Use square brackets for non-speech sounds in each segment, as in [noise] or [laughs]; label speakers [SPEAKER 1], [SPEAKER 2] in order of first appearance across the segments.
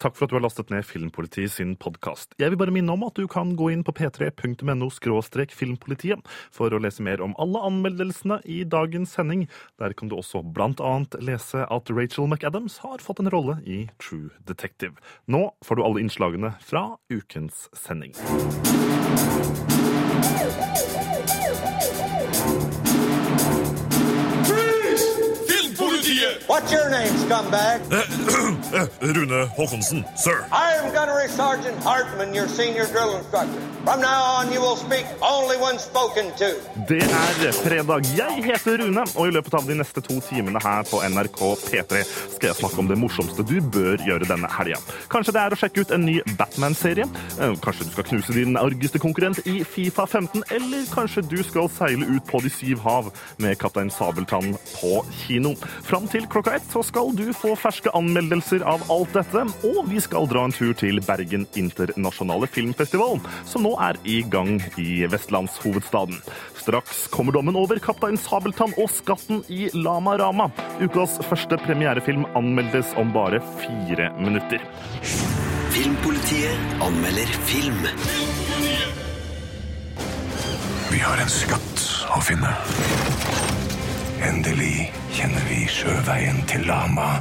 [SPEAKER 1] Takk for at du har lastet ned Filmpolitiet sin podkast. Jeg vil bare minne om at du kan gå inn på p3.no filmpolitiet for å lese mer om alle anmeldelsene i dagens sending. Der kan du også blant annet lese at Rachel McAdams har fått en rolle i True Detective. Nå får du alle innslagene fra ukens sending.
[SPEAKER 2] Filmpolitiet!
[SPEAKER 3] What's your name, scumbag? [clears throat]
[SPEAKER 1] Rune Håkonsen, sir.
[SPEAKER 3] I am Gunnery Sergeant Hartman, your senior drill instructor. From now on, you will speak only when spoken to.
[SPEAKER 1] Det er fredag. Jeg heter Rune, og i løpet av de neste to timene her på NRK P3 skal jeg snakke om det morsomste du bør gjøre denne helga. Kanskje det er å sjekke ut en ny Batman-serie. Eh, Kanskje du skal knuse din argeste konkurrent i Fifa 15, eller kanskje du skal seile ut på de syv hav med Kaptein Sabeltann på kino. Fram til klokka ett så skal du få ferske anmeldelser av alt dette, og vi skal dra en tur til Bergen internasjonale filmfestival, som nå er i gang i vestlandshovedstaden. Straks kommer dommen over Kaptein Sabeltann og skatten i Lama Rama. Ukas første premierefilm anmeldes om bare fire minutter.
[SPEAKER 4] Filmpolitiet anmelder film.
[SPEAKER 5] Vi har en skatt å finne. Endelig kjenner vi sjøveien til Lama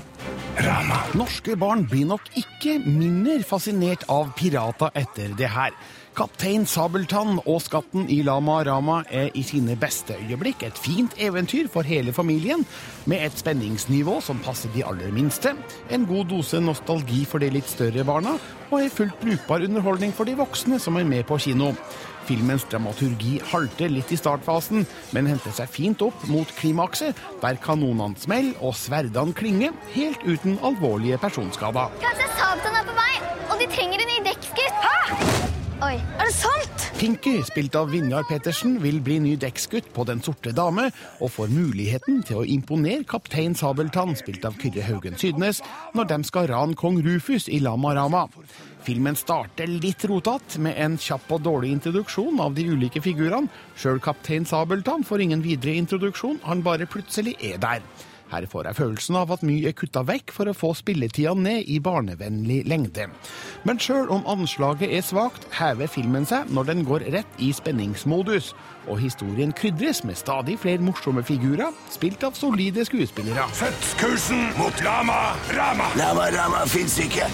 [SPEAKER 5] Rama.
[SPEAKER 6] Norske barn blir nok ikke mindre fascinert av pirater etter det her. Kaptein Sabeltann og skatten i Lama Rama er i sine beste øyeblikk et fint eventyr for hele familien, med et spenningsnivå som passer de aller minste, en god dose nostalgi for de litt større barna, og en fullt brukbar underholdning for de voksne som er med på kino. Filmens dramaturgi halter litt i startfasen, men henter seg fint opp mot klimakset, der kanonene smeller og sverdene klinger, helt uten alvorlige personskader.
[SPEAKER 7] Kanskje Sabeltann er på vei, og de trenger en ny dekksgutt. Oi, er det sant?
[SPEAKER 6] Pinky, spilt av Vinjar Petersen, vil bli ny dekksgutt på Den sorte dame, og får muligheten til å imponere kaptein Sabeltann, spilt av Kyrre Haugen Sydnes, når de skal rane kong Rufus i Lama Rama. Filmen starter litt rotete, med en kjapp og dårlig introduksjon av de ulike figurene. Sjøl kaptein Sabeltann får ingen videre introduksjon, han bare plutselig er der. Her får jeg følelsen av at mye er kutta vekk for å få spilletida ned i barnevennlig lengde. Men sjøl om anslaget er svakt, hever filmen seg når den går rett i spenningsmodus. Og historien krydres med stadig flere morsomme figurer, spilt av solide skuespillere.
[SPEAKER 5] Kursen mot Lama Rama.
[SPEAKER 4] Lama Rama fins ikke.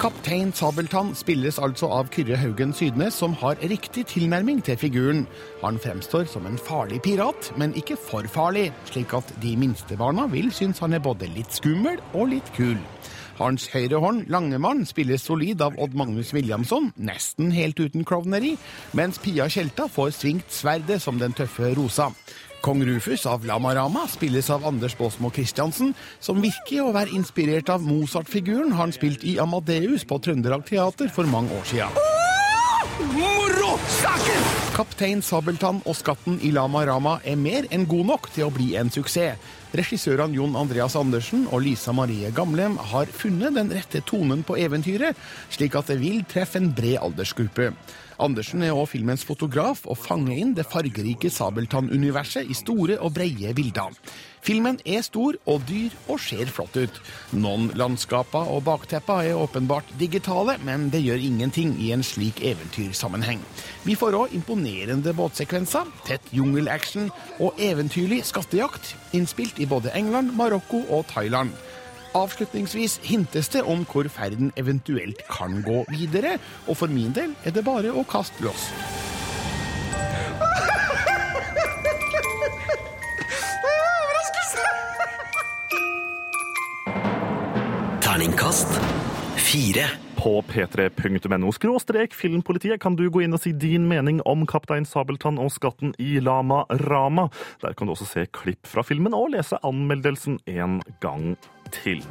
[SPEAKER 6] Kaptein Sabeltann spilles altså av Kyrre Haugen Sydnes, som har riktig tilnærming til figuren. Han fremstår som en farlig pirat, men ikke for farlig, slik at de minste barna vil synes han er både litt skummel og litt kul. Hans høyre hånd, Langemann, spilles solid av Odd Magnus Williamson, nesten helt uten klovneri, mens Pia Tjelta får svingt sverdet som den tøffe Rosa. Kong Rufus av Lama Rama spilles av Anders Baasmo Christiansen, som virker å være inspirert av Mozart-figuren han spilte i Amadeus på Trøndelag Teater for mange år siden.
[SPEAKER 5] Saker!
[SPEAKER 6] Kaptein Sabeltann og skatten i Lama Rama er mer enn god nok til å bli en suksess. Regissørene Jon Andreas Andersen og Lisa Marie Gamlem har funnet den rette tonen på eventyret, slik at det vil treffe en bred aldersgruppe. Andersen er også filmens fotograf og fanger inn det fargerike Sabeltann-universet i store og breie bilder. Filmen er stor og dyr og ser flott ut. Noen landskaper og baktepper er åpenbart digitale, men det gjør ingenting i en slik eventyrsammenheng. Vi får òg imponerende båtsekvenser, tett jungelaction og eventyrlig skattejakt, innspilt i både England, Marokko og Thailand. Avslutningsvis hintes det om hvor ferden eventuelt kan gå videre, og for min del er det bare å kaste loss.
[SPEAKER 4] Terningkast fire.
[SPEAKER 1] På p3.no skråstrek filmpolitiet kan du gå inn og si din mening om Kaptein Sabeltann og skatten i Lama Rama. Der kan du også se klipp fra filmen og lese anmeldelsen en gang til.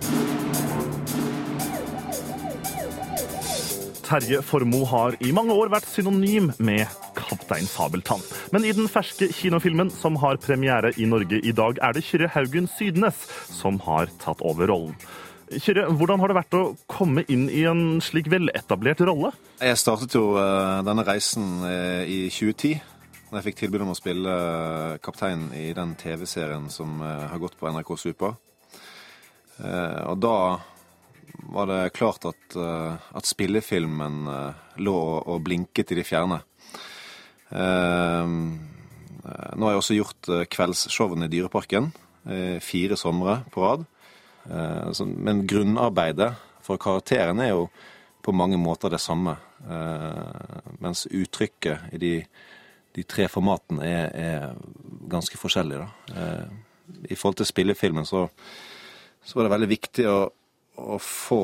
[SPEAKER 1] Terje Formoe har i mange år vært synonym med Kaptein Sabeltann. Men i den ferske kinofilmen som har premiere i Norge i dag, er det Kyrre Haugen Sydnes som har tatt over rollen. Kyrre, hvordan har det vært å komme inn i en slik veletablert rolle?
[SPEAKER 8] Jeg startet jo eh, denne reisen eh, i 2010, da jeg fikk tilbud om å spille eh, kaptein i den TV-serien som har gått på NRK Super. Og da var det klart at, at spillefilmen lå og, blinket i de fjerne. Nå har jeg også gjort kveldsshowene i Dyreparken fire somre på rad. Eh, så, men grunnarbeidet for karakteren er jo på mange måter det samme. Eh, mens uttrykket i de, de tre formatene er, er ganske forskjellig. Da. Eh, I forhold til spillefilmen så, så var det veldig viktig å, å få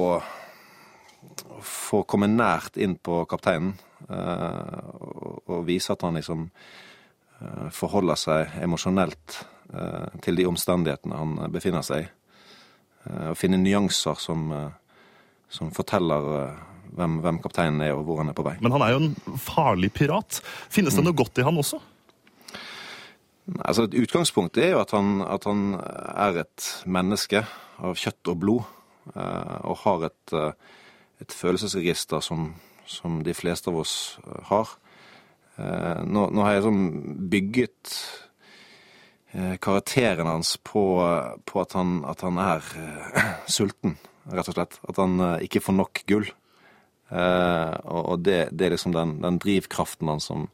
[SPEAKER 8] få komme nært inn på kapteinen og, vise at han liksom forholder seg emosjonelt til de omstendighetene han befinner seg i. Eh, og finne nyanser som, eh, som forteller eh, hvem, hvem kapteinen er, og hvor han er på vei.
[SPEAKER 1] Men han er jo en farlig pirat. Finnes det noe godt i han også?
[SPEAKER 8] Altså, et utgangspunkt er jo at han, at han er et menneske av kjøtt og blod, eh, og har et, eh, et følelsesregister som, som de fleste av oss eh, har. Eh, Nå, nå har jeg sånn bygget eh, karakteren hans på, på at, han, at han er eh, [clears throat] sulten, rett og slett. At han eh, ikke får nok gull. Eh, og det, det er liksom den, den drivkraften hans som,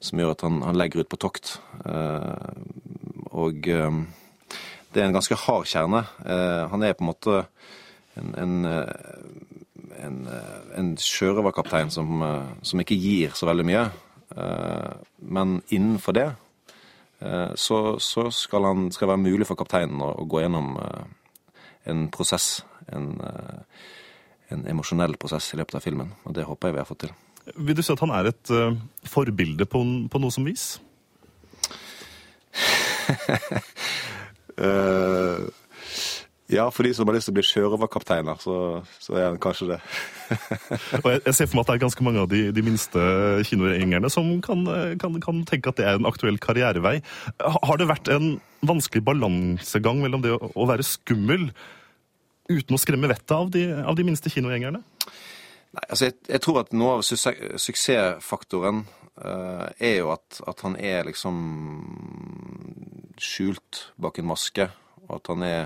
[SPEAKER 8] som gjør at han, han legger ut på tokt. Eh, og eh, det er en ganske hard kjerne. Eh, han er på en måte en, en, eh, en, eh, en sjørøverkaptein som, eh, som ikke gir så veldig mye. Eh, Men innenfor det eh, så, så skal han skal det være mulig for kapteinen å, å gå gjennom eh, en prosess. En, eh, en emosjonell prosess i løpet av filmen. Og det håper jeg vi har fått til.
[SPEAKER 1] Vil du si at han er et uh, forbilde på, på noe som vis? [laughs]
[SPEAKER 8] Eh, ja, for de som har lyst til å bli sjørøverkapteiner, så, så er han kanskje det. [laughs]
[SPEAKER 1] Og jeg, jeg ser for meg at det er ganske mange av de, de minste kinogjengerne som kan, kan, kan tenke at det er en aktuell karrierevei. Har det vært en vanskelig balansegang mellom det å, å være skummel uten å skremme vettet av de, av de minste kinogjengerne?
[SPEAKER 8] Nei, altså jeg, jeg tror at noe av su suksessfaktoren uh, er jo at, at han er liksom skjult bak en maske, og at han er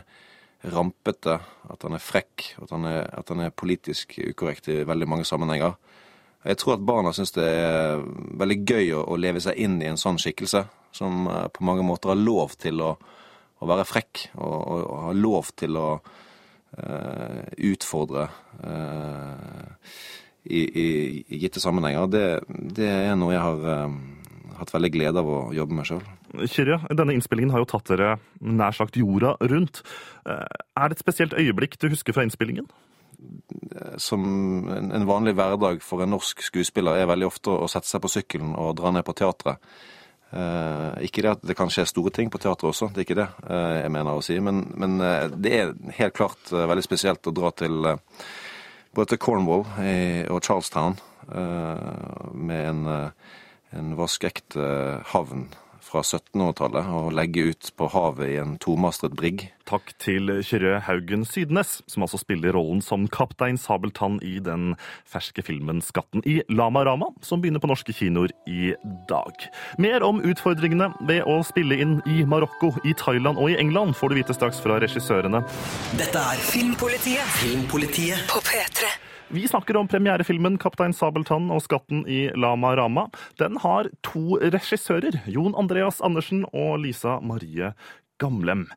[SPEAKER 8] rampete, at han er frekk, at han er, at han er politisk ukorrekt i veldig mange sammenhenger. Jeg tror at barna syns det er veldig gøy å, å leve seg inn i en sånn skikkelse, som eh, på mange måter har lov til å, å være frekk, og, og, og har lov til å uh, utfordre uh, i, i, gitte sammenhenger. Det, det er noe jeg har eh, hatt veldig glede av å jobbe med sjøl.
[SPEAKER 1] Kyrre, denne innspillingen har jo tatt dere nær sagt jorda rundt. Eh, Er det et spesielt øyeblikk du husker fra innspillingen?
[SPEAKER 8] Som en, vanlig hverdag for en norsk skuespiller er veldig ofte å sette seg på sykkelen og dra ned på teatret. Eh, ikke det at det kan skje store ting på teatret også, det er ikke det eh, jeg mener å si. Men, men eh, det er helt klart eh, veldig spesielt å dra til eh, både til Cornwall i, og Charlestown eh, med en, eh, en vaskeekte havn fra 1700-tallet og legge ut på havet i en tomastret brigg.
[SPEAKER 1] Takk til Kyrre Haugen Sydnes, som altså spiller rollen som kaptein Sabeltann i den ferske filmen 'Skatten i Lama Rama', som begynner på norske kinoer i dag. Mer om utfordringene ved å spille inn i Marokko, i Thailand og i England får du vite straks fra regissørene.
[SPEAKER 4] Dette er
[SPEAKER 2] Filmpolitiet
[SPEAKER 4] Filmpolitiet
[SPEAKER 2] på P3.
[SPEAKER 1] Vi snakker om premierefilmen 'Kaptein Sabeltann og skatten i Lama Rama'. Den har to regissører, Jon Andreas Andersen og Lisa Marie Gamlem.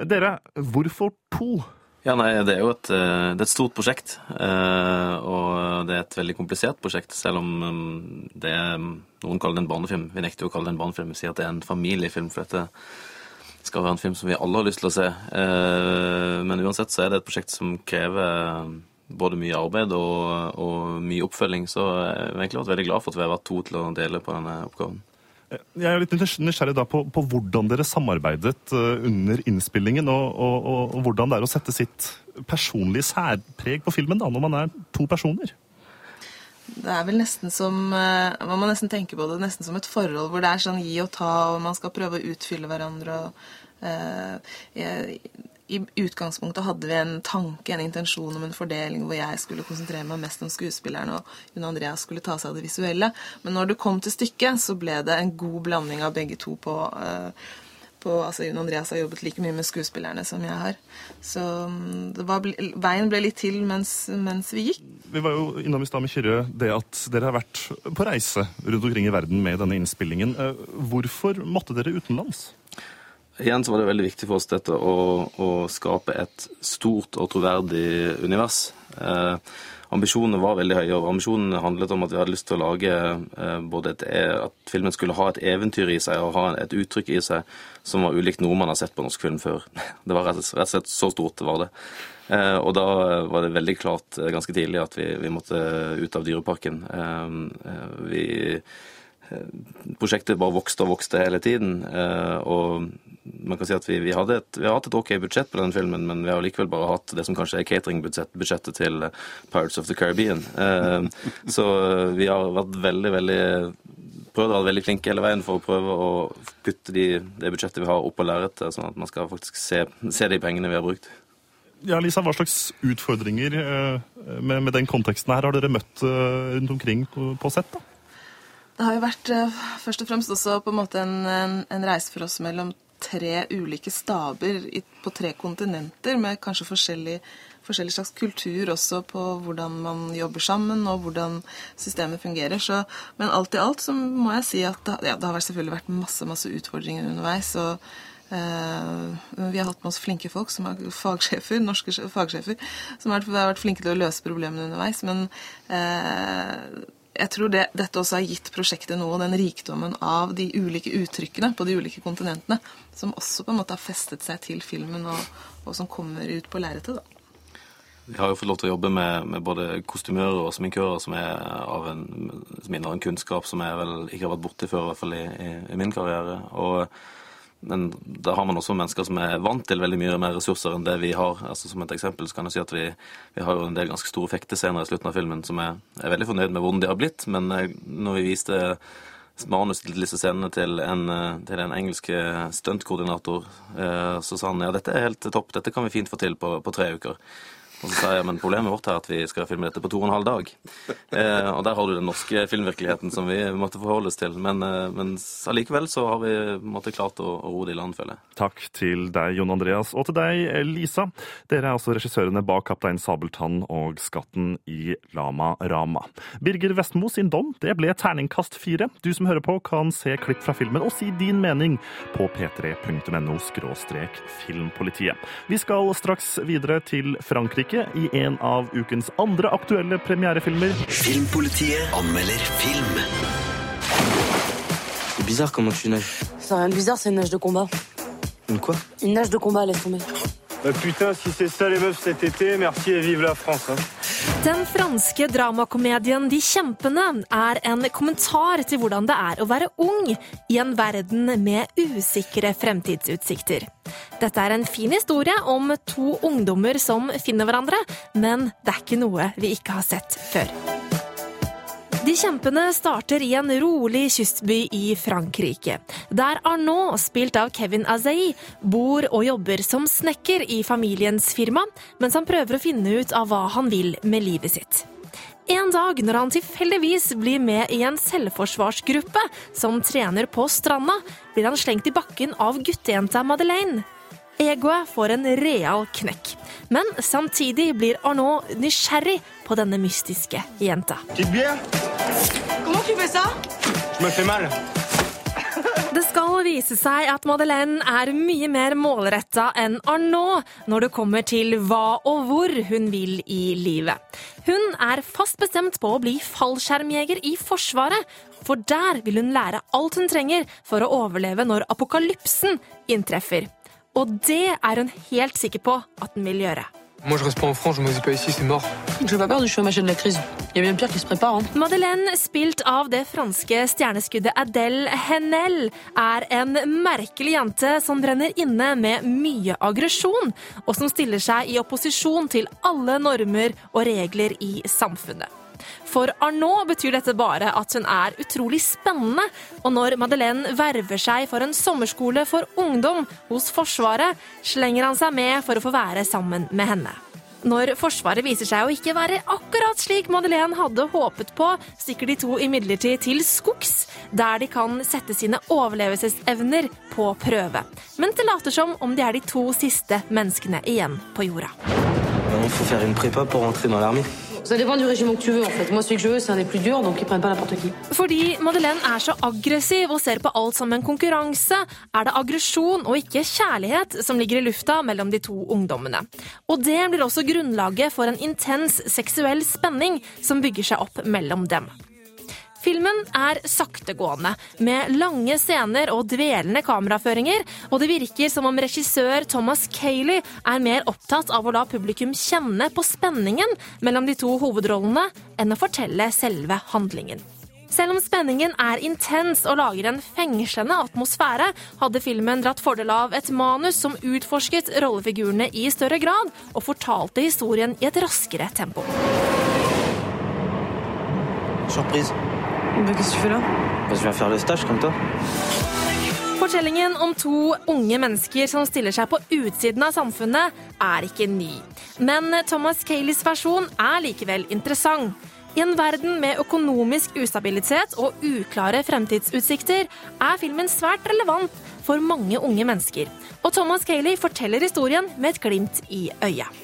[SPEAKER 1] Dere, hvorfor to?
[SPEAKER 9] Ja, nei, Det er jo et, eh, det er et stort prosjekt, eh, og det er et veldig komplisert prosjekt. Selv om mm, det er, noen kaller det en barnefilm. Vi nekter jo å kalle det en barnefilm. Vi sier at det er en familiefilm, for dette skal være en film som vi alle har lyst til å se. Eh, Men uansett så er det et prosjekt som krever både mye arbeid og, og mye oppfølging. Så jeg har egentlig vært veldig glad for at vi har vært to til å dele på denne oppgaven.
[SPEAKER 1] Jeg er litt nysgjerrig da på, på hvordan dere samarbeidet eh, under innspillingen, og, og, og, og hvordan det er å sette sitt personlige særpreg på filmen da, når man er to personer.
[SPEAKER 10] Det er vel nesten som eh, Man må nesten tenke på det nesten som et forhold hvor det er sånn gi og ta, og man skal prøve å utfylle hverandre. og eh, jeg, I utgangspunktet hadde vi en tanke, en intensjon om en fordeling hvor jeg skulle konsentrere meg mest om skuespilleren, og Jon Andreas skulle ta seg av det visuelle. Men når det kom til stykket, så ble det en god blanding av begge to på, eh, på altså Jon Andreas har jobbet like mye med skuespillerne som jeg har. Så mm, var, veien ble litt til mens, mens vi gikk.
[SPEAKER 1] Vi var jo innom i stad med Kyrre det at dere har vært på reise rundt omkring i verden med denne innspillingen. Eh, hvorfor måtte dere utenlands?
[SPEAKER 9] Igjen så var det veldig viktig for oss dette å, å skape et stort og troverdig univers. Eh, ambisjonene var veldig høye, og ambisjonene handlet om at vi hadde lyst til å lage eh, både et, e, at filmen skulle ha et eventyr i seg og ha et uttrykk i seg som var ulikt noe man har sett på norsk film før. [laughs] Det var rett og slett så stort det var det. Eh, og da var det veldig klart eh, ganske tidlig at vi, vi måtte ut av Dyreparken. Eh, eh, vi Prosjektet bare vokste og vokste hele tiden. og man kan si at vi, vi, et, vi, har hatt et ok budsjett på den filmen, men vi har likevel bare hatt det som kanskje er cateringbudsjettet til Pirates of the Caribbean. Eh, så vi har vært veldig, veldig prøvd å være veldig flinke hele veien for å prøve å putte de, det budsjettet vi har, opp på lerretet, sånn at man skal faktisk se, se, de pengene vi har brukt.
[SPEAKER 1] Ja, Lisa, Hva slags utfordringer med, med den konteksten her har dere møtt rundt omkring på, på sett? da?
[SPEAKER 10] Det har jo vært først og fremst også på en måte en, en, en reise for oss mellom tre ulike staber på tre kontinenter, med kanskje forskjellig, forskjellig, slags kultur også på hvordan man jobber sammen, og hvordan systemet fungerer. Så, men alt i alt så må jeg si at det, ja, det har selvfølgelig vært masse, masse utfordringer underveis. og eh, vi har hatt med oss flinke folk, som er fagsjefer, norske fagsjefer, som har vært flinke til å løse problemene underveis. Men eh, jeg tror det, dette også har gitt prosjektet noe, den rikdommen av de ulike uttrykkene på de ulike kontinentene, som også på en måte har festet seg til filmen, og, og som kommer ut på lerretet.
[SPEAKER 9] Vi har jo fått lov til å jobbe med, med både kostymører og sminkører som en, som en kunnskap som jeg vel ikke har vært borti før, i hvert fall i, i, i min karriere. og men da har man også mennesker som er vant til veldig mye mer ressurser enn det vi har. Altså Som et eksempel så kan jeg si at vi, vi har jo en del ganske store fektescener i slutten av filmen som jeg er veldig fornøyd med hvordan de har blitt. Men eh, når vi viste manus til disse scenene til en, eh, til en engelsk stuntkoordinator, eh, så sa han ja, dette er helt topp, dette kan vi fint få til på, på tre uker. Og så sa jeg men problemet vårt er at vi skal filme dette på to og en halv dag. Eh, og der har du den norske filmvirkeligheten som vi måtte forholde oss til. Men, eh, men allikevel så har vi måtte, klart å, å ro det i land, føler jeg.
[SPEAKER 1] Takk til deg, Jon Andreas, og til deg, Lisa. Dere er altså regissørene bak 'Kaptein Sabeltann' og 'Skatten i Lama Rama'. Birger Vestmo sin dom det ble terningkast fire. Du som hører på, kan se klipp fra filmen og si din mening på p3.no filmpolitiet. Vi skal straks videre til Frankrike øyeblikket i en av ukens andre aktuelle premierefilmer.
[SPEAKER 4] Filmpolitiet anmelder film.
[SPEAKER 2] C'est bizarre comment tu nages.
[SPEAKER 11] C'est rien de bizarre, c'est une nage de combat.
[SPEAKER 2] Une quoi?
[SPEAKER 11] Une nage de combat, laisse tomber.
[SPEAKER 12] Bah putain, si c'est ça les meufs cet été, merci et vive la France. Hein.
[SPEAKER 13] Den franske dramakomedien De kjempene er en kommentar til hvordan det er å være ung i en verden med usikre fremtidsutsikter. Dette er en fin historie om to ungdommer som finner hverandre, men det er ikke noe vi ikke har sett før. De kjempene starter i en rolig kystby i Frankrike, der Arnaud, spilt av Kevin Azei, bor og jobber som snekker i familiens firma, mens han prøver å finne ut av hva han vil med livet sitt. En dag når han tilfeldigvis blir med i en selvforsvarsgruppe som trener på stranda, blir han slengt i bakken av guttejenta Madeleine. Egoet får en real knekk. Men samtidig blir Arnaud nysgjerrig på denne mystiske jenta. Det skal vise seg at Madeleine er mye mer målretta enn Arnaud når det kommer til hva og hvor hun vil i livet. Hun er fast bestemt på å bli fallskjermjeger i Forsvaret, for der vil hun lære alt hun trenger for å overleve når apokalypsen inntreffer. Og det er hun helt sikker på at den vil gjøre.
[SPEAKER 14] Moi, je reste pas en France, je me dis pas ici, c'est mort.
[SPEAKER 11] Je pas peur du chômage de la crise. Il y a bien pire qui se prépare. Hein.
[SPEAKER 13] Madeleine, spilt av det franske stjerneskuddet Adele Henel, er en merkelig jente som brenner inne med mye aggresjon, og som stiller seg i opposisjon til alle normer og regler i samfunnet. For Arnaud betyr dette bare at hun er utrolig spennende, og når Madeleine verver seg for en sommerskole for ungdom hos Forsvaret, slenger han seg med for å få være sammen med henne. Når Forsvaret viser seg å ikke være akkurat slik Madeleine hadde håpet på, stikker de to imidlertid til skogs, der de kan sette sine overlevelsesevner på prøve. men det later som om de er de to siste menneskene igjen på jorda.
[SPEAKER 11] Ça dépend du régiment que tu veux en fait. Moi celui que je veux c'est un des plus durs, donc ils prennent pas n'importe qui.
[SPEAKER 13] Fordi Madeleine er så aggressiv og ser på alt som en konkurranse, er det aggresjon og ikke kjærlighet som ligger i lufta mellom de to ungdommene. Og det blir også grunnlaget for en intens seksuell spenning som bygger seg opp mellom dem. Filmen er saktegående, med lange scener og dvelende kameraføringer, og det virker som om regissør Thomas Cayley er mer opptatt av å la publikum kjenne på spenningen mellom de to hovedrollene enn å fortelle selve handlingen. Selv om spenningen er intens og lager en fengslende atmosfære, hadde filmen dratt fordel av et manus som utforsket rollefigurene i større grad, og fortalte historien i et raskere tempo.
[SPEAKER 2] Surprise.
[SPEAKER 11] Bah, Qu'est-ce que tu fais là
[SPEAKER 2] Bah, je viens faire le stage comme toi.
[SPEAKER 13] Fortellingen om to unge mennesker som stiller seg på utsiden av samfunnet, er ikke ny. Men Thomas Cayleys versjon er likevel interessant. I en verden med økonomisk ustabilitet og uklare fremtidsutsikter er filmen svært relevant for mange unge mennesker. Og Thomas Cayley forteller historien med et glimt i øyet.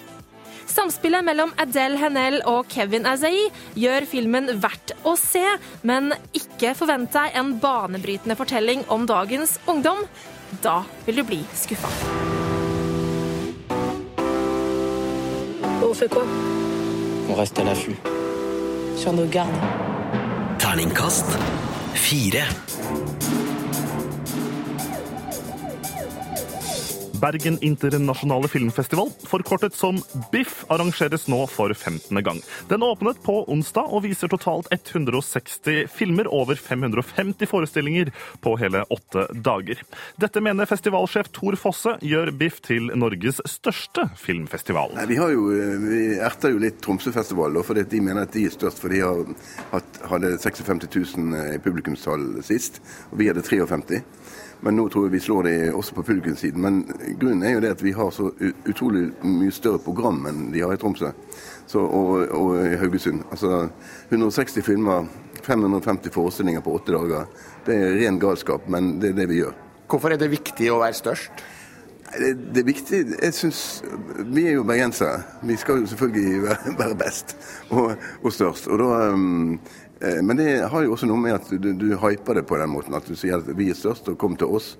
[SPEAKER 13] Samspillet mellom Adele Hennell og Kevin Azai gjør filmen verdt å se, men ikke forvent deg en banebrytende fortelling om dagens ungdom. Da vil du bli skuffa.
[SPEAKER 11] On fait quoi
[SPEAKER 2] On reste à l'affût.
[SPEAKER 11] Sur nos gardes.
[SPEAKER 4] Terningkast fire.
[SPEAKER 1] Bergen internasjonale filmfestival, forkortet som BIFF, arrangeres nå for 15. gang. Den åpnet på onsdag og viser totalt 160 filmer over 550 forestillinger på hele åtte dager. Dette mener festivalsjef Tor Fosse gjør BIFF til Norges største filmfestival.
[SPEAKER 15] Nei, vi, jo, vi erter jo litt Tromsøfestival, for de mener at de er størst. For de har hatt, hadde 56 000 i publikumstall sist, og vi hadde 53 men nå tror jeg vi slår det også på publikumssiden. Men grunnen er jo det at vi har så utrolig mye større program enn de har i Tromsø så, og, og i Haugesund. Altså 160 filmer, 550 forestillinger på åtte dager. Det er ren galskap, men det er det vi gjør.
[SPEAKER 6] Hvorfor er det viktig å være størst?
[SPEAKER 15] Det, det er viktig Jeg syns Vi er jo bergensere. Vi skal jo selvfølgelig være, [laughs] være best og, og, størst. Og da um, men det har jo også noe med at du, du hyper det på den måten. At du sier at vi er størst, og kom til oss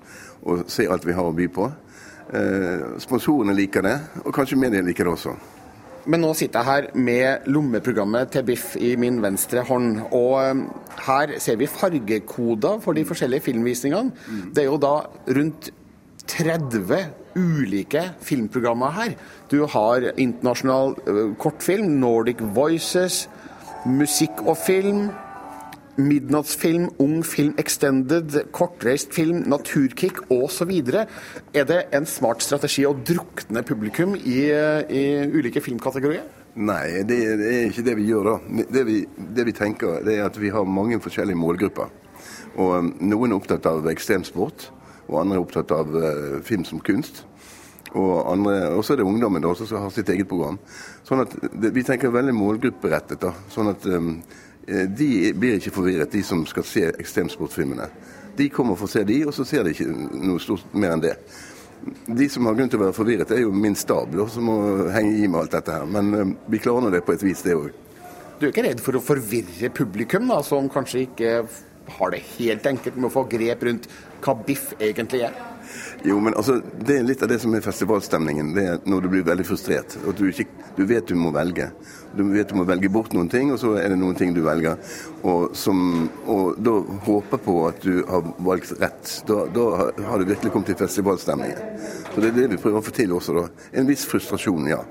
[SPEAKER 15] og se alt vi har å by på. Eh, sponsorene liker det, og kanskje media liker det også.
[SPEAKER 6] Men nå sitter jeg her med lommeprogrammet til Biff i min venstre hånd. Og her ser vi fargekoder for de forskjellige filmvisningene. Det er jo da rundt 30 ulike filmprogrammer her. Du har internasjonal kortfilm, Nordic Voices, musikk og film, midnattsfilm, ung film extended, kortreist film, naturkick osv. Er det en smart strategi å drukne publikum i, i ulike filmkategorier?
[SPEAKER 15] Nei, det, det, er ikke det vi gjør da. Det vi, det vi tenker det er at vi har mange forskjellige målgrupper. Og Noen er opptatt av ekstremsport, og andre er opptatt av uh, film som kunst. Og så er det ungdommen da, som har sitt eget program. Sånn at Vi tenker veldig målgrupperettet. da, sånn at um, De blir ikke forvirret, de som skal se ekstremsportfilmene. De kommer for å se de, og så ser de ikke noe stort mer enn det. De som har grunn til å være forvirret, er jo min stab, som må henge i med alt dette her. Men um, vi klarer nå det på et vis, det òg.
[SPEAKER 6] Du er ikke redd for å forvirre publikum, da, som kanskje ikke har det helt enkelt med å få grep rundt hva biff egentlig er?
[SPEAKER 15] Jo, men altså, Det er litt av det som er festivalstemningen. Det er når du blir veldig frustrert. og du, ikke, du vet du må velge. Du vet du må velge bort noen ting, og så er det noen ting du velger. Og, som, og da håper på at du har valgt rett. Da, da har du virkelig kommet til festivalstemningen. Så Det er det vi prøver å få til også. da. En viss frustrasjon, ja.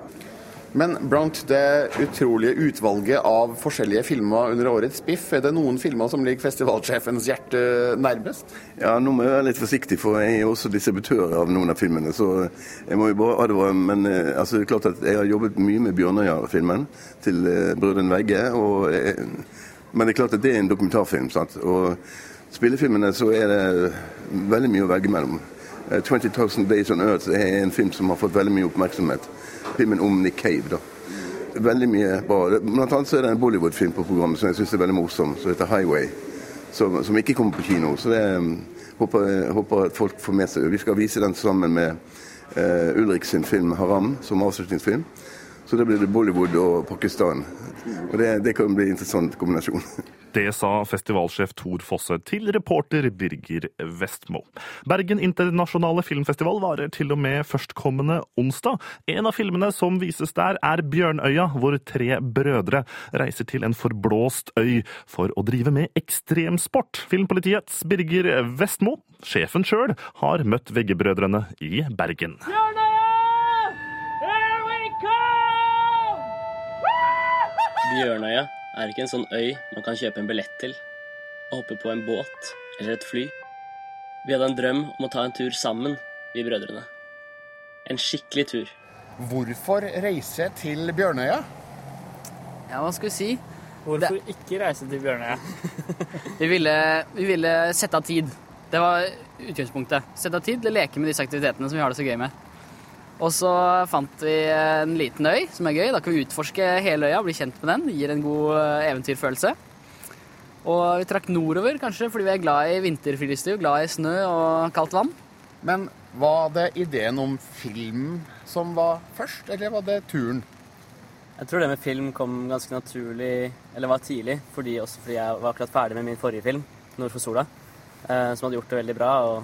[SPEAKER 6] Men blant det utrolige utvalget av forskjellige filmer under årets Biff, er det noen filmer som ligger festivalsjefens hjerte nærmest?
[SPEAKER 15] Ja, nå må jeg være litt forsiktig, for jeg er også distributør av noen av filmene. Så jeg må jo bare advare. Men altså, det er klart at jeg har jobbet mye med Bjørnøya-filmen til Brødrene Vegge. Og, men det er klart at det er en dokumentarfilm. sant? Og spillefilmene så er det veldig mye å velge mellom. 20,000 Days on Earth er en film som har fått veldig mye oppmerksomhet filmen om Nick Cave. da. veldig mye bra. Blant annet så er det en Bollywood-film på programmet som jeg syns er veldig morsom, som heter 'Highway'. Som, som ikke kommer på kino. Så det um, håper, håper at folk får med seg. Vi skal vise den sammen med uh, Ulrik sin film 'Haram' som avslutningsfilm. Så da blir det Bollywood og Pakistan. Og det, det kan bli en interessant kombinasjon.
[SPEAKER 1] Det sa festivalsjef Tor Fosse til reporter Birger Vestmo. Bergen internasjonale filmfestival varer til og med førstkommende onsdag. En av filmene som vises der, er Bjørnøya, hvor tre brødre reiser til en forblåst øy for å drive med ekstremsport. Filmpolitiets Birger Vestmo, sjefen sjøl, har møtt Veggebrødrene i Bergen.
[SPEAKER 16] Bjørnøya er ikke en sånn øy man kan kjøpe en billett til og hoppe på en båt eller et fly. Vi hadde en drøm om å ta en tur sammen, vi brødrene. En skikkelig tur.
[SPEAKER 6] Hvorfor reise til Bjørnøya?
[SPEAKER 17] Ja, hva skal vi si?
[SPEAKER 18] Hvorfor ikke reise til Bjørnøya? [laughs]
[SPEAKER 17] Vi ville, vi ville sette av tid. Det var utgangspunktet. Sette av tid til å leke med disse aktivitetene som vi har det så gøy med. Og så fant vi en liten øy som er gøy. Da kan vi utforske hele øya, bli kjent med den. Det gir en god eh, eventyrfølelse. Og vi trakk nordover, kanskje fordi vi er glad i vinterfriluftsliv, glad i snø og kaldt vann.
[SPEAKER 6] Men var det ideen om film som var først, eller var det turen?
[SPEAKER 16] Jeg tror det med film kom ganske naturlig, eller var tidlig, fordi også fordi jeg var akkurat ferdig med min forrige film, 'Nord for sola', eh, som hadde gjort det veldig bra. og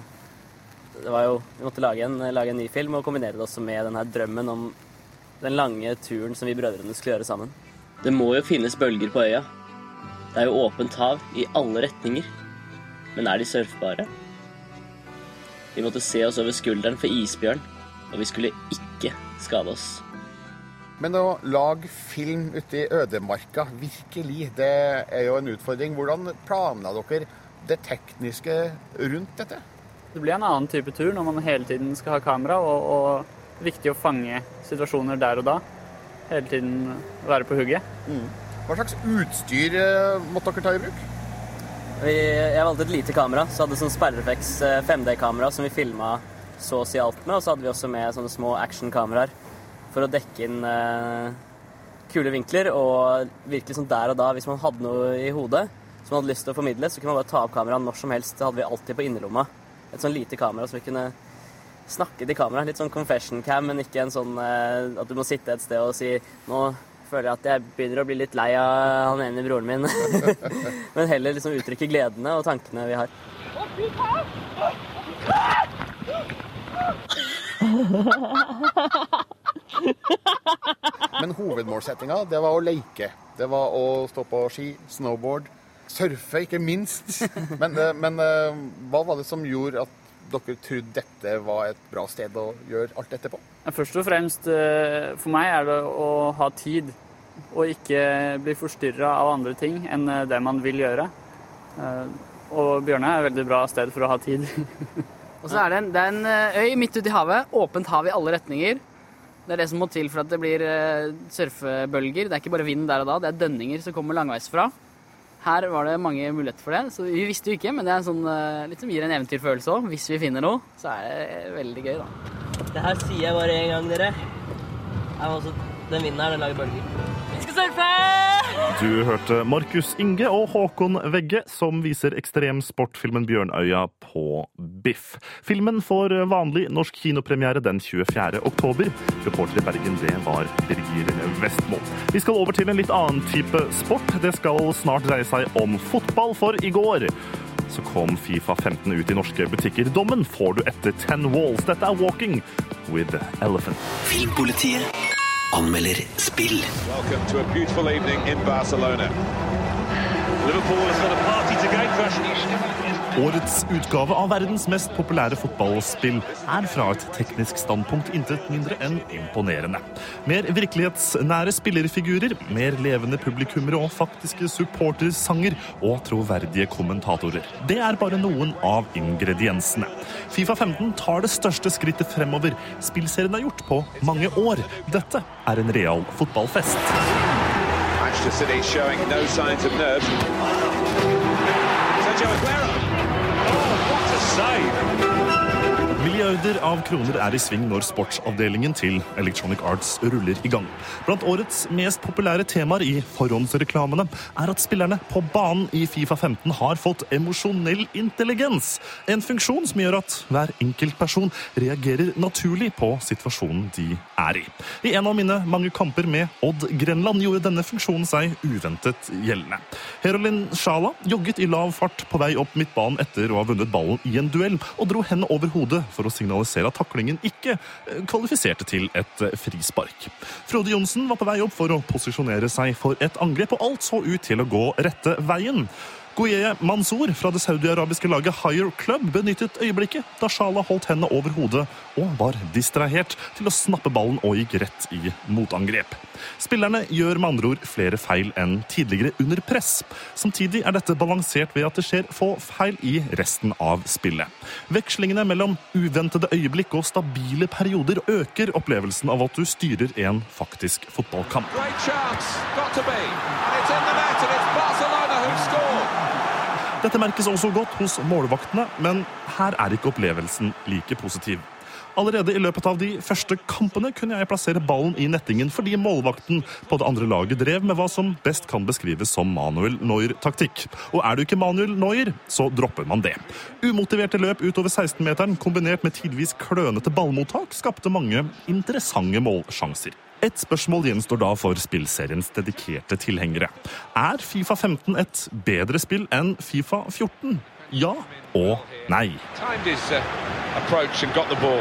[SPEAKER 16] det var jo, Vi måtte lage en, lage en ny film og kombinere det også med denne drømmen om den lange turen som vi brødrene skulle gjøre sammen. Det må jo finnes bølger på øya. Det er jo åpent hav i alle retninger. Men er de surfbare? Vi måtte se oss over skulderen for isbjørn, og vi skulle ikke skade oss.
[SPEAKER 6] Men å lage film ute i ødemarka, virkelig, det er jo en utfordring. Hvordan planla dere det tekniske rundt dette?
[SPEAKER 18] Det blir en annen type tur når man hele tiden skal ha kamera, og, og viktig å fange situasjoner der og da. Hele tiden være på hugget.
[SPEAKER 6] Mm. Hva slags utstyr eh, måtte dere ta i bruk?
[SPEAKER 16] Vi, jeg valgte et lite kamera, så hadde sånn Sperreflex 5D-kamera som vi filma så å si alt med. Og så hadde vi også med sånne små actionkameraer for å dekke inn eh, kule vinkler. Og virkelig sånn der og da, hvis man hadde noe i hodet som man hadde lyst til å formidle, så kunne man bare ta opp kameraet når som helst. Det hadde vi alltid på innerlomma. Et sånn lite kamera så vi kunne snakke til kamera. Litt sånn confession cam, men ikke en sånn eh, at du må sitte et sted og si nå føler jeg at jeg begynner å bli litt lei av han ene broren min. [laughs] men heller liksom uttrykke gledene og tankene vi har.
[SPEAKER 6] Men hovedmålsettinga, det var å leke. Det var å stå på ski, snowboard, surfe, ikke minst. [laughs] Men, eh, men eh, hva var det som gjorde at dere trodde dette var et bra sted å gjøre alt dette på?
[SPEAKER 18] Først og fremst eh, for meg er det å ha tid, og ikke bli forstyrra av andre ting enn det man vil gjøre. Og Bjørne er et veldig bra sted for å ha tid. [laughs]
[SPEAKER 17] Og så er det en, det er en øy midt ute i havet. Åpent hav i alle retninger. Det er det som må til for at det blir surfebølger. Det er ikke bare vind der og da, det er dønninger som kommer langveisfra. Her var det mange muligheter for det, så vi visste jo ikke, men det er sånn, litt som gir en eventyrfølelse òg. Hvis vi finner noe, så er det veldig gøy, da.
[SPEAKER 16] Det her sier jeg bare én gang, dere. Jeg også, den vinden her, den lager bølger.
[SPEAKER 17] Vi skal surfe!
[SPEAKER 1] Du hørte Markus Inge og Håkon Vegge, som viser ekstremsportfilmen Bjørnøya på Biff. Filmen får vanlig norsk kinopremiere den 24. oktober. Reporter i Bergen, det var Birger Vestmo. Vi skal over til en litt annen type sport. Det skal snart dreie seg om fotball, for i går så kom Fifa 15 ut i norske butikker. Dommen får du etter Ten Walls. Dette er Walking with Elephant.
[SPEAKER 4] Filmpolitiet anmelder spill.
[SPEAKER 19] Welcome to a beautiful evening in Barcelona. Liverpool has got a party to go
[SPEAKER 1] Årets utgave av verdens mest populære fotballspill er fra et teknisk standpunkt intet mindre enn imponerende. Mer virkelighetsnære spillerfigurer, mer levende publikummere og faktiske supportersanger og troverdige kommentatorer. Det er bare noen av ingrediensene. Fifa 15 tar det største skrittet fremover spillserien har gjort på mange år. Dette er en real fotballfest.
[SPEAKER 19] Manchester City showing no signs of nerves. sight.
[SPEAKER 1] Milliarder av kroner er i sving når sportsavdelingen til Electronic Arts ruller i gang. Blant årets mest populære temaer i forhåndsreklamene er at spillerne på banen i Fifa 15 har fått emosjonell intelligens. En funksjon som gjør at hver enkelt person reagerer naturlig på situasjonen de er i. I en av mine mange kamper med Odd Grenland gjorde denne funksjonen seg uventet gjeldende. Herolin Sjala jogget i lav fart på vei opp midtbanen etter å ha vunnet ballen i en duell, og dro henne over hodet for å signalisere at taklingen ikke eh, kvalifiserte til et eh, frispark. Frode Johnsen var på vei opp for å posisjonere seg for et angrep, og alt så ut til å gå rette veien. Goyeye Mansour fra det saudiarabiske laget Higher Club benyttet øyeblikket da Shala holdt hendene over hodet og var distrahert til å snappe ballen og gikk rett i motangrep. Spillerne gjør med andre ord flere feil enn tidligere under press. Samtidig er dette balansert ved at det skjer få feil i resten av spillet. Vekslingene mellom uventede øyeblikk og stabile perioder øker opplevelsen av at du styrer en faktisk fotballkamp.
[SPEAKER 19] Great chance, got to be. And it's in the net, and it's Barcelona who score.
[SPEAKER 1] Dette merkes også godt hos målvaktene, men her er ikke opplevelsen like positiv. Allerede i løpet av de første kampene kunne jeg plassere ballen i nettingen fordi målvakten på det andre laget drev med hva som best kan beskrives som Manuel Neuer-taktikk. Og er du ikke Manuel Neuer, så dropper man det. Umotiverte løp utover 16-meteren kombinert med tidvis klønete ballmottak skapte mange interessante målsjanser. Et spørsmål gjenstår da for spillseriens dedikerte tilhengere. Er Fifa 15 et bedre spill enn Fifa 14? Ja og nei.
[SPEAKER 19] Uh.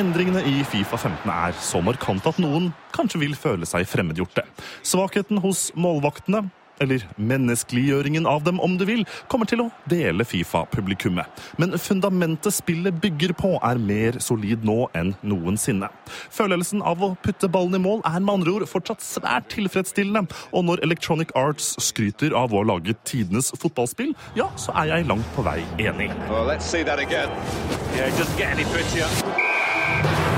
[SPEAKER 1] Endringene i Fifa 15 er så markante at noen kanskje vil føle seg fremmedgjorte. Svakheten hos målvaktene eller menneskeliggjøringen av dem om du vil, kommer til å dele Fifa-publikummet. Men fundamentet spillet bygger på, er mer solid nå enn noensinne. Følelsen av å putte ballen i mål er med andre ord fortsatt svært tilfredsstillende, og når Electronic Arts skryter av å ha laget tidenes fotballspill, ja, så er jeg langt på vei enig.
[SPEAKER 19] Well, let's see that again. Yeah, just get any prettier.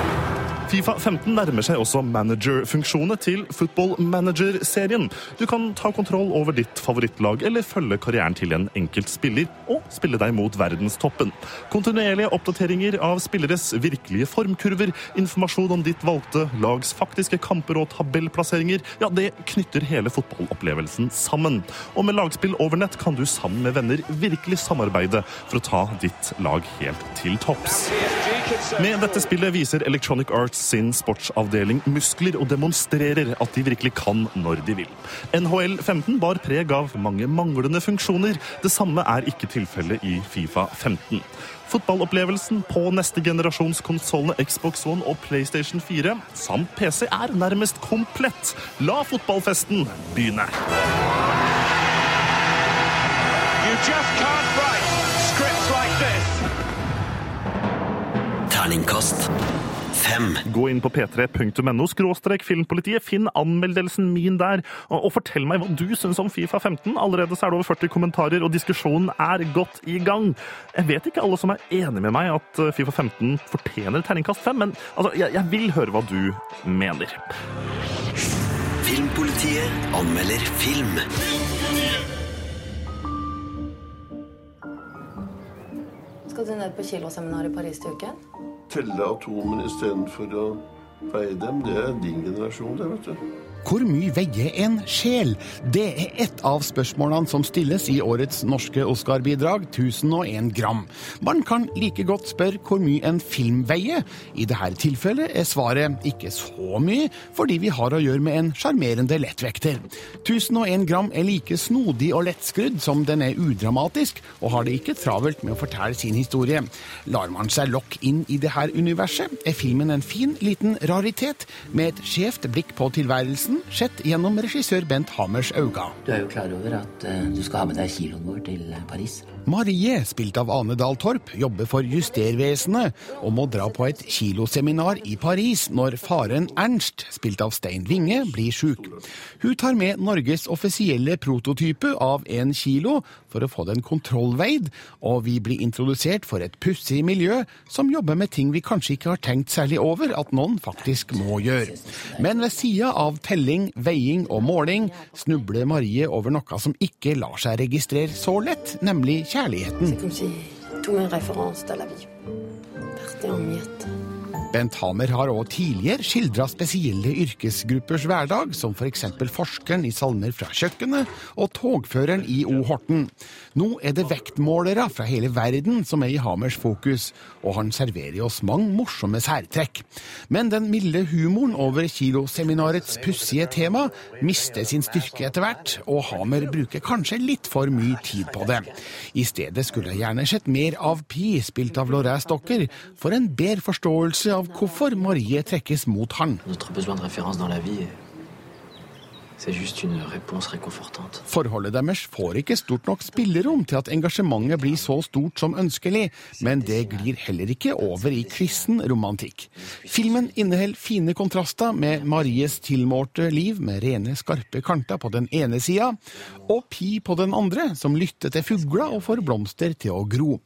[SPEAKER 1] Fifa 15 nærmer seg også manager-funksjoner til Football Manager-serien. Du kan ta kontroll over ditt favorittlag eller følge karrieren til en enkelt spiller og spille deg mot verdenstoppen. Kontinuerlige oppdateringer av spilleres virkelige formkurver, informasjon om ditt valgte lags faktiske kamper og tabellplasseringer, ja, det knytter hele fotballopplevelsen sammen. Og med lagspill over nett kan du sammen med venner virkelig samarbeide for å ta ditt lag helt til topps. Med dette spillet viser Electronic Arts sin sportsavdeling muskler og demonstrerer at de virkelig kan når de vil. NHL 15 bar preg av mange manglende funksjoner. Det samme er ikke tilfellet i Fifa 15. Fotballopplevelsen på neste generasjons konsollene Xbox One og PlayStation 4 samt PC er nærmest komplett. La fotballfesten begynne.
[SPEAKER 19] You just can't write scripts like.
[SPEAKER 4] Terningkast fem.
[SPEAKER 1] Gå inn på p3.no skråstrek filmpolitiet, finn anmeldelsen min der, og, og fortell meg hva du syns om Fifa 15. Allerede så er det over 40 kommentarer, og diskusjonen er godt i gang. Jeg vet ikke alle som er enig med meg at uh, Fifa 15 fortjener terningkast 5, men altså, jeg, jeg vil høre hva du mener.
[SPEAKER 4] Filmpolitiet anmelder film.
[SPEAKER 11] Skal du ned på kiloseminar i Paris til uken?
[SPEAKER 20] telle atomene istedenfor å veie dem. Det er din generasjon, det, vet du.
[SPEAKER 6] Hvor mye veier en sjel? Det er ett av spørsmålene som stilles i årets norske Oscar-bidrag 1001 gram. Man kan like godt spørre hvor mye en film veier. I dette tilfellet er svaret ikke så mye, fordi vi har å gjøre med en sjarmerende lettvekter. 1001 gram er like snodig og lettskrudd som den er udramatisk, og har det ikke travelt med å fortelle sin historie. Lar man seg lokke inn i dette universet, er filmen en fin, liten raritet, med et skjevt blikk på tilværelsen sett gjennom regissør Bent Hamers øyne.
[SPEAKER 2] Du er jo klar over at uh, du skal ha med deg kiloen vår til uh, Paris?
[SPEAKER 6] Marie, spilt av Ane Dahl Torp, jobber for Justervesenet og må dra på et kiloseminar i Paris når faren Ernst, spilt av Stein Winge, blir sjuk. Hun tar med Norges offisielle prototype av en kilo for å få den kontrollveid, og vi blir introdusert for et pussig miljø som jobber med ting vi kanskje ikke har tenkt særlig over at noen faktisk må gjøre. Men ved sida av telling, veiing og måling snubler Marie over noe som ikke lar seg registrere så lett, nemlig kjærligheten.
[SPEAKER 11] Tout en référence de la vie. J'étais en miettes.
[SPEAKER 6] Bent Hamer har også tidligere skildra spesielle yrkesgruppers hverdag, som f.eks. For forskeren i Salmer fra kjøkkenet og togføreren i O. Horten. Nå er det vektmålere fra hele verden som er i Hamers fokus, og han serverer oss mange morsomme særtrekk. Men den milde humoren over kiloseminarets pussige tema mister sin styrke etter hvert, og Hamer bruker kanskje litt for mye tid på det. I stedet skulle jeg gjerne sett mer av Pi, spilt av Laurent Stokker, for en bedre forståelse av hvorfor Marie trekkes mot han. Forholdet deres får ikke stort nok spillerom til at engasjementet blir så stort som ønskelig, men det glir heller ikke over i kristen romantikk. Filmen inneholder fine kontraster med Maries tilmålte liv med rene, skarpe kanter på den ene sida, og Pi på den andre, som lytter til fugler og får blomster til å gro.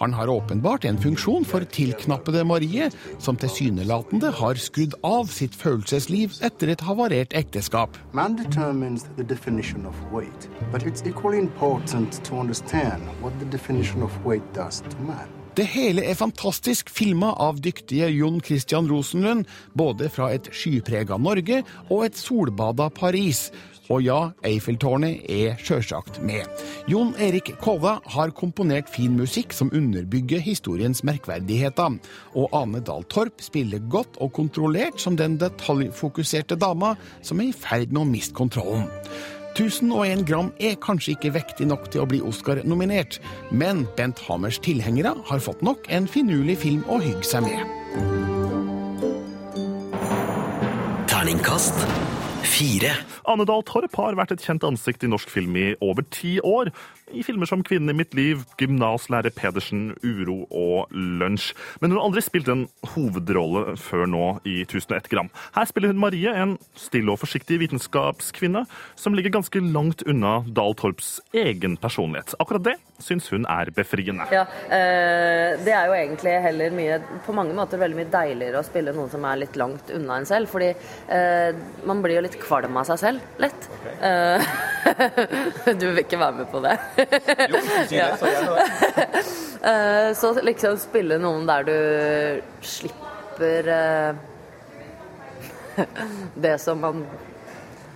[SPEAKER 6] Han har åpenbart en funksjon for tilknappede Marie, som tilsynelatende har skrudd av sitt følelsesliv etter et havarert ekteskap.
[SPEAKER 21] Man determines the definition of weight, but it's equally important to understand what the definition of weight does to man.
[SPEAKER 6] Det hele er fantastisk filma av dyktige Jon Christian Rosenlund, både fra et skyprega Norge og et solbada Paris. Og ja, Eiffeltårnet er sjølsagt med. Jon Erik Kova har komponert fin musikk som underbygger historiens merkverdigheter. Og Ane Dahl Torp spiller godt og kontrollert som den detaljfokuserte dama som er i ferd med å miste kontrollen. 1001 gram er kanskje ikke vektig nok til å bli Oscar-nominert, men Bent Hammers tilhengere har fått nok en finurlig film å hygge seg med.
[SPEAKER 4] Terningkast fire.
[SPEAKER 1] Anne Dahl Torp har vært et kjent ansikt i norsk film i over ti år. I filmer som 'Kvinnen i mitt liv', 'Gymnaslærer Pedersen', 'Uro' og 'Lunsj'. Men hun har aldri spilt en hovedrolle før nå i 1001 gram. Her spiller hun Marie, en stille og forsiktig vitenskapskvinne som ligger ganske langt unna Dahl Torps egen personlighet. Akkurat det syns hun er befriende.
[SPEAKER 22] Ja, eh, Det er jo egentlig heller mye På mange måter veldig mye deiligere å spille noen som er litt langt unna en selv. Fordi eh, man blir jo litt kvalm av seg selv, lett. Eh, [laughs] du vil ikke være med på det?
[SPEAKER 23] Jo, si det, så gjerne. [laughs]
[SPEAKER 22] Eh, Så liksom spille noen der du slipper eh, [laughs] det som man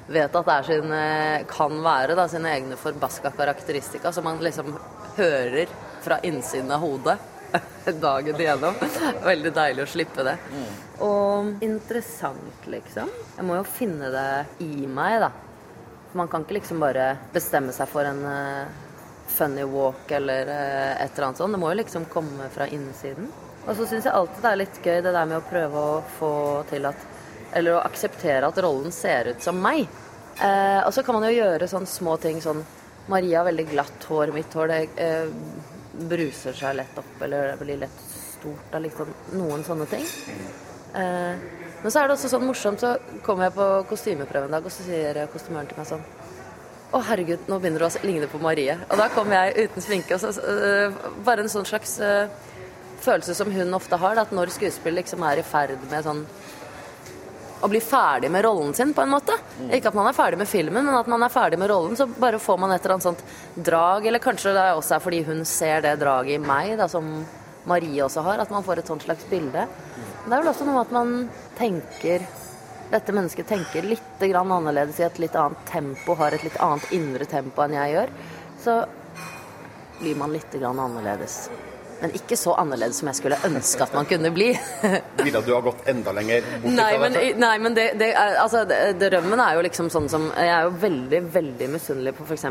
[SPEAKER 22] vet at det er sin, eh, kan være da, sine egne forbaska karakteristika, som man liksom hører fra innsiden av hodet [laughs] dagen igjennom. Veldig deilig å slippe det. Og interessant, liksom. Jeg må jo finne det i meg, da. Man kan ikke liksom bare bestemme seg for en funny walk eller eh, et eller annet sånt. Det må jo liksom komme fra innsiden. Og så syns jeg alltid det er litt gøy det der med å prøve å få til at Eller å akseptere at rollen ser ut som meg. Eh, og så kan man jo gjøre sånne små ting sånn Maria har veldig glatt hår, mitt hår det eh, bruser seg lett opp eller det blir lett stort av liksom noen sånne ting. Eh, men så er det også sånn morsomt, så kommer jeg på kostymeprøve en dag, og så sier kostymøren til meg sånn Å, herregud, nå begynner du å ligne på Marie. Og da kom jeg uten sminke. Og så, uh, bare en sånn slags uh, følelse som hun ofte har, da, at når skuespillet liksom er i ferd med sånn å bli ferdig med rollen sin, på en måte. Ikke at man er ferdig med filmen, men at man er ferdig med rollen. Så bare får man et eller annet sånt drag, eller kanskje det også er fordi hun ser det draget i meg, da, som Marie også har, at man får et sånt slags bilde. Det er vel også noe med at man tenker dette mennesket tenker litt grann annerledes i et litt annet tempo, har et litt annet indre tempo enn jeg gjør, så blir man litt grann annerledes. Men ikke så annerledes som jeg skulle ønske at man kunne bli.
[SPEAKER 23] Ville du ha gått enda lenger bort
[SPEAKER 22] Nei,
[SPEAKER 23] fra
[SPEAKER 22] men,
[SPEAKER 23] dette?
[SPEAKER 22] nei, men det, det altså, det, drømmen er jo liksom sånn som Jeg er jo veldig, veldig misunnelig på f.eks.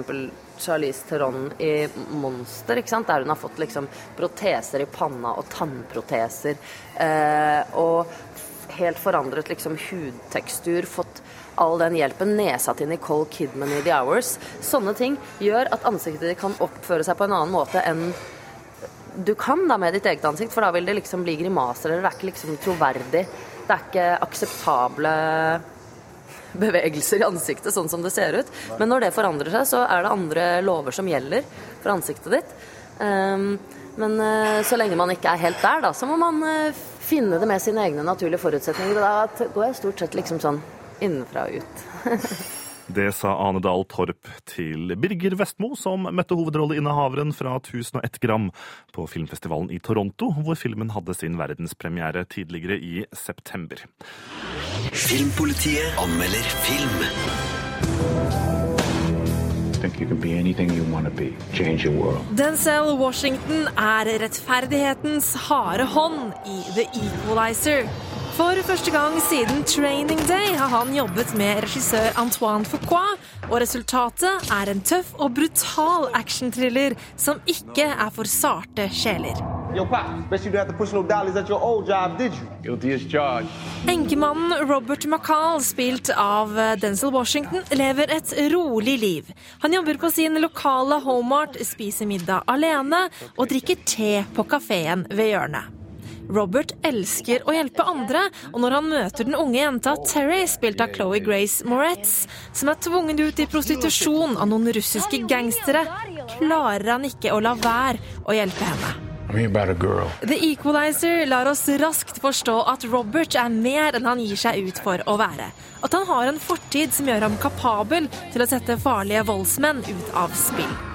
[SPEAKER 22] Charlize Theron i Monster, ikke sant? der hun har fått liksom proteser i panna og tannproteser. Eh, og helt forandret liksom hudtekstur, fått all den hjelpen, nesa til Nicole Kidman i The Hours. Sånne ting gjør at ansiktet ditt kan oppføre seg på en annen måte enn du kan da med ditt eget ansikt, for da vil det liksom bli grimaser, eller det er ikke liksom troverdig. Det er ikke akseptable bevegelser i ansiktet, sånn som det ser ut. Men når det forandrer seg, så er det andre lover som gjelder for ansiktet ditt. Um, men uh, så lenge man ikke er helt der, da, så må man uh, finne det med sine egne naturlige forutsetninger. Og da går jeg stort sett liksom sånn innenfra og ut. [laughs]
[SPEAKER 1] Det sa Ane Dahl Torp til Birger Vestmo, som møtte hovedrolleinnehaveren fra 1001 gram på filmfestivalen i Toronto, hvor filmen hadde sin verdenspremiere tidligere i september.
[SPEAKER 4] Filmpolitiet anmelder film.
[SPEAKER 13] Denzel Washington er rettferdighetens harde hånd i The Equalizer. For første gang siden Training Day har han jobbet med regissør Antoine Foucault og resultatet er en tøff og brutal actionthriller som ikke er for sarte sjeler.
[SPEAKER 24] Yo, Pop, bet you didn't have to push no dollars at your old job, did you?
[SPEAKER 25] Guilty as charged.
[SPEAKER 13] Enkemannen Robert McCall, spilt av Denzel Washington, lever et rolig liv. Han jobber på sin lokale Homart, spiser middag alene og drikker te på kafeen ved hjørnet. Robert elsker å hjelpe andre, og når han møter den unge jenta Terry, spilt av Chloé Grace Moretz, som er tvunget ut i prostitusjon av noen russiske gangstere, klarer han ikke å la være å hjelpe henne. The Equalizer lar oss raskt forstå at Robert er mer enn han gir seg ut for å være. At han har en fortid som gjør ham kapabel til å sette farlige voldsmenn ut av spill.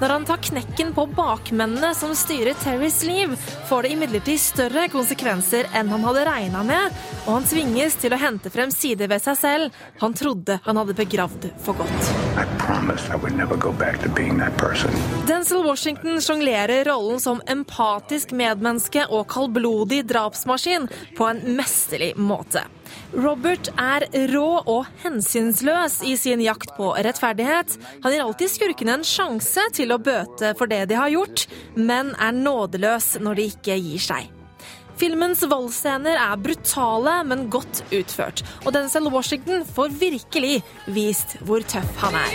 [SPEAKER 13] Når han tar knekken på bakmennene som styrer Terrys liv, får det imidlertid større konsekvenser enn han hadde regna med, og han tvinges til å hente frem sider ved seg selv han trodde han hadde begravd for godt.
[SPEAKER 25] I.
[SPEAKER 13] Denzel Washington sjonglerer rollen som empatisk medmenneske og kaldblodig drapsmaskin på en mesterlig måte. Robert er rå og hensynsløs i sin jakt på rettferdighet. Han gir alltid skurkene en sjanse til å bøte for det de har gjort, men er nådeløs når de ikke gir seg. Filmens voldsscener er brutale, men godt utført. Og Denzel Washington får virkelig vist hvor tøff han er.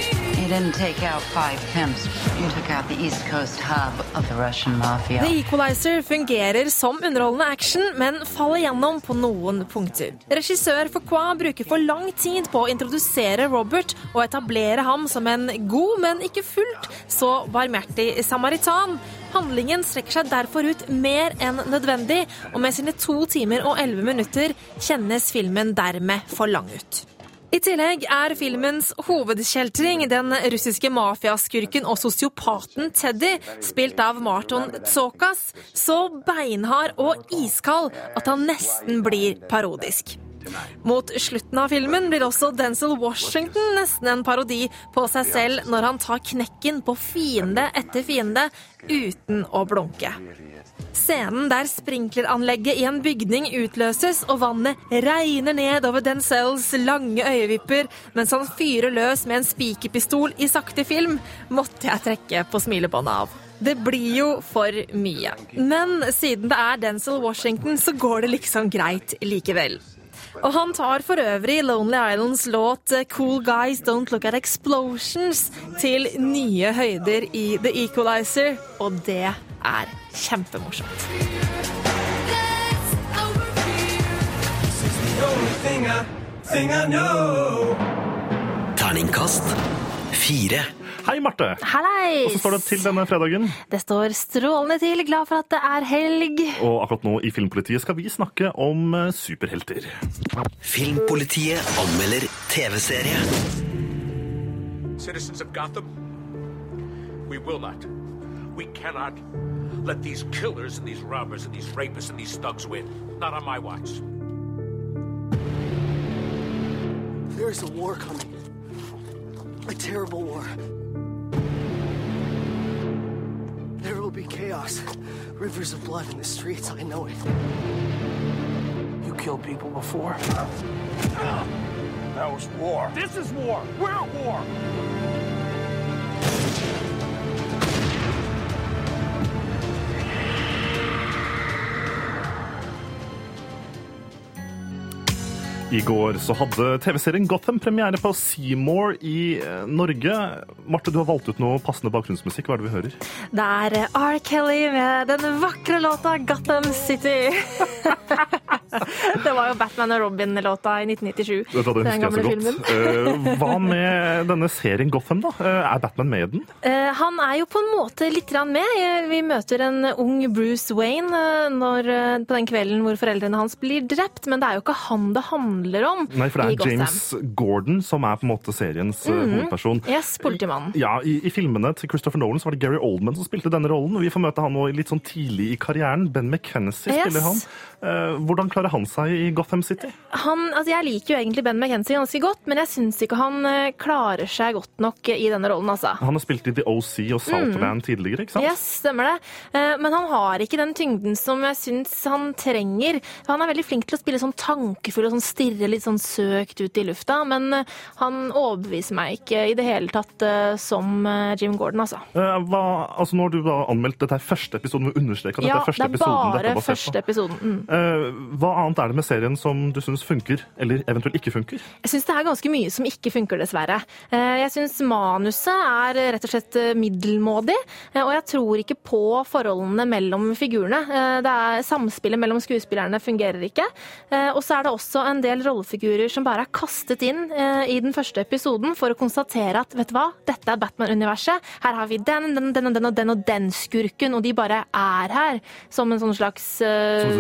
[SPEAKER 26] The
[SPEAKER 13] Equalizer fungerer som underholdende action, men faller gjennom på noen punkter. Regissør Foucault bruker for lang tid på å introdusere Robert og etablere ham som en god, men ikke fullt så barmhjertig samaritan. Handlingen strekker seg derfor ut mer enn nødvendig, og med sine to timer og elleve minutter kjennes filmen dermed for lang ut. I tillegg er filmens hovedkjeltring den russiske mafiaskurken og sosiopaten Teddy, spilt av Marton Tsokas, så beinhard og iskald at han nesten blir parodisk. Mot slutten av filmen blir også Denzel Washington nesten en parodi på seg selv når han tar knekken på fiende etter fiende uten å blunke. Scenen der sprinkleranlegget i en bygning utløses og vannet regner ned over Denzels lange øyevipper mens han fyrer løs med en spikerpistol i sakte film, måtte jeg trekke på smilebåndet av. Det blir jo for mye. Men siden det er Denzel Washington, så går det liksom greit likevel. Og han tar for øvrig Lonely Islands låt 'Cool Guys Don't Look At Explosions' til nye høyder i The Equalizer, og det er kjempemorsomt.
[SPEAKER 4] Terningkast fire.
[SPEAKER 1] Hei, Marte.
[SPEAKER 13] Hei.
[SPEAKER 1] Hvordan står det til denne fredagen?
[SPEAKER 13] Det står strålende til. Glad for at det er helg.
[SPEAKER 1] Og akkurat nå i Filmpolitiet skal vi snakke om eh, superhelter.
[SPEAKER 4] Filmpolitiet anmelder TV-serie.
[SPEAKER 27] Citizens of Gotham, we will not, we cannot let these killers and these robbers and these rapists and these thugs win. Not on my watch.
[SPEAKER 28] There is a war coming. A terrible war. There will be chaos. Rivers of blood in the streets, I know it.
[SPEAKER 27] You killed people before. That was war. This is war. We're at war.
[SPEAKER 1] I går så hadde TV-serien Gotham premiere på Seymour i eh, Norge. Marte, du har valgt ut noe passende bakgrunnsmusikk. Hva er det vi hører?
[SPEAKER 13] Det er R. Kelly med den vakre låta 'Gotham City'. [laughs] [laughs] Det var jo Batman og Robin-låta i 1997.
[SPEAKER 1] Vet du hva, Den gamle filmen. Eh, Hva med denne serien Gotham, da? Eh, Er Batman med i den?
[SPEAKER 13] Uh, han er jo på en måte litt med. Vi møter en ung Bruce Wayne når, på den kvelden hvor foreldrene hans blir drept, men det er jo ikke han det handler om
[SPEAKER 1] Nei, for det er James Gordon som er på en måte seriens mm
[SPEAKER 13] -hmm.
[SPEAKER 1] hovedperson.
[SPEAKER 13] Yes, politimannen.
[SPEAKER 1] Ja, i, I filmene til Christopher Nolan så var det Gary Oldman som spilte denne rollen. Vi får møte han nå litt sånn tidlig i karrieren. Ben McKenzie
[SPEAKER 13] Yes.
[SPEAKER 1] spiller han. Uh, hvordan klarer han seg i Gotham City?
[SPEAKER 13] Han, altså jeg liker jo egentlig Ben McKenzie ganske godt, men jeg syns ikke han eh, klarer seg godt nok i denne rollen, altså.
[SPEAKER 1] Han har spilt i The OC og Saltland tidligere, ikke sant?
[SPEAKER 13] Yes, stemmer det. Eh, Men han har ikke den tyngden som jeg syns han trenger. Han er veldig flink til å spille sånn tankefull og sånn stirre litt sånn søkt ut i lufta, men eh, han overbeviser meg ikke i det hele tatt eh, som eh, Jim Gordon, altså.
[SPEAKER 1] Eh, hva, altså når du da anmeldte dette er første episoden, må understreka at dette
[SPEAKER 13] Ja,
[SPEAKER 1] er første
[SPEAKER 13] det er
[SPEAKER 1] episoden
[SPEAKER 13] bare
[SPEAKER 1] dette er basert
[SPEAKER 13] første episoden. Mm.
[SPEAKER 1] Eh, hva annet er det med serien som du syns funker, eller eventuelt ikke funker?
[SPEAKER 13] Jeg syns det er ganske mye som ikke funker, dessverre. Eh, Jeg syns manuset er rett og slett eh, middelmådig, eh, og jeg tror ikke på forholdene mellom figurene. Eh, Det er Samspillet mellom skuespillerne fungerer ikke. Eh, Og så er det også en del rollefigurer som bare er kastet inn eh, i den første episoden for å konstatere at vet du hva, dette er Batman-universet. Her har vi den, den, den og den og den og den skurken, og de bare er her som en sånn slags uh,
[SPEAKER 1] Som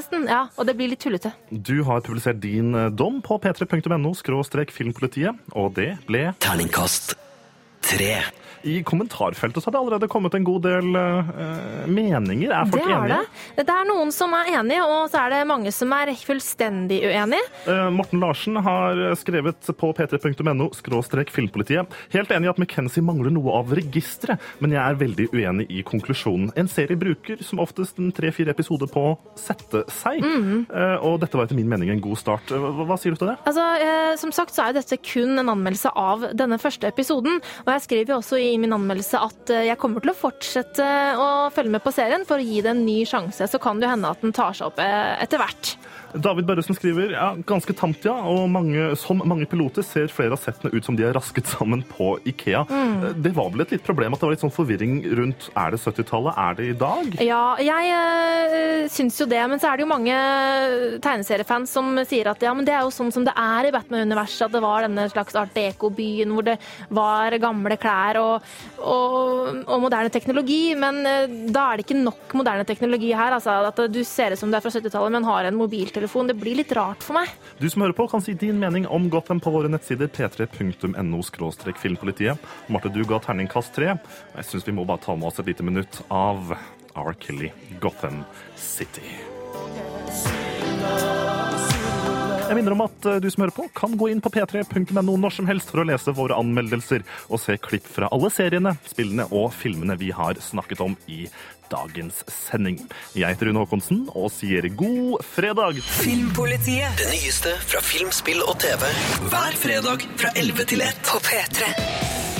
[SPEAKER 13] nesten. Ja, og det blir litt tullete.
[SPEAKER 1] Du har publisert din eh, dom på p3.no skråstrek filmpolitiet, og det ble
[SPEAKER 4] Terningkast tre.
[SPEAKER 1] I kommentarfeltet så har det allerede kommet en god del uh, meninger. Er folk
[SPEAKER 13] det er
[SPEAKER 1] enige?
[SPEAKER 13] det. Det er noen som er enige, og så er det mange som er fullstendig uenige.
[SPEAKER 1] Uh, Morten Larsen har skrevet på p3.no skråstrek filmpolitiet. Helt enig i at McKenzie mangler noe av registeret, men jeg er veldig uenig i konklusjonen. En serie bruker som oftest en tre-fire episoder på å sette seg,
[SPEAKER 13] mm
[SPEAKER 1] -hmm. uh, og dette var etter min mening en god start. Hva, hva sier du til det?
[SPEAKER 13] Altså, som sagt så er jo dette kun en anmeldelse av denne første episoden, og jeg skriver jo også i min anmeldelse at eh, jeg kommer til å fortsette å følge med på serien for å gi det en ny sjanse, så kan det hende at den tar seg opp eh, etter hvert.
[SPEAKER 1] David Børresen skriver ja, ganske tamt, ja. Og mange, som mange piloter ser flere av settene ut som de er rasket sammen på Ikea.
[SPEAKER 13] Mm.
[SPEAKER 1] Eh, Det var vel et litt problem at det var litt sånn forvirring rundt er det 70-tallet, er det i dag?
[SPEAKER 13] Ja, jeg øh, syns jo det, men så er det jo mange tegneseriefans som sier at ja, men det er jo sånn som det er i Batman-universet, at det var denne slags art deco-byen hvor det var gamle klær og, og, og moderne teknologi, men øh, da er det ikke nok moderne teknologi her. Altså, at du ser ut som du er fra 70-tallet, men har en mobiltelefon. Det blir litt rart for meg.
[SPEAKER 1] Du som hører på, kan si din mening om Gotham på våre nettsider p3.no filmpolitiet. Marte, du ga terningkast tre. Jeg syns vi må bare ta med oss et lite minutt av R. Kelly, Gotham City. Jeg minner om at eh, du som hører på, kan gå inn på p3.no når som helst for å lese våre anmeldelser og se klipp fra alle seriene, spillene og filmene vi har snakket om i dagens sending. Jeg heter Rune Håkonsen og sier god fredag!
[SPEAKER 4] Filmpolitiet. Det nyeste fra film, spill og TV. Hver fredag fra 11 til 1. På P3.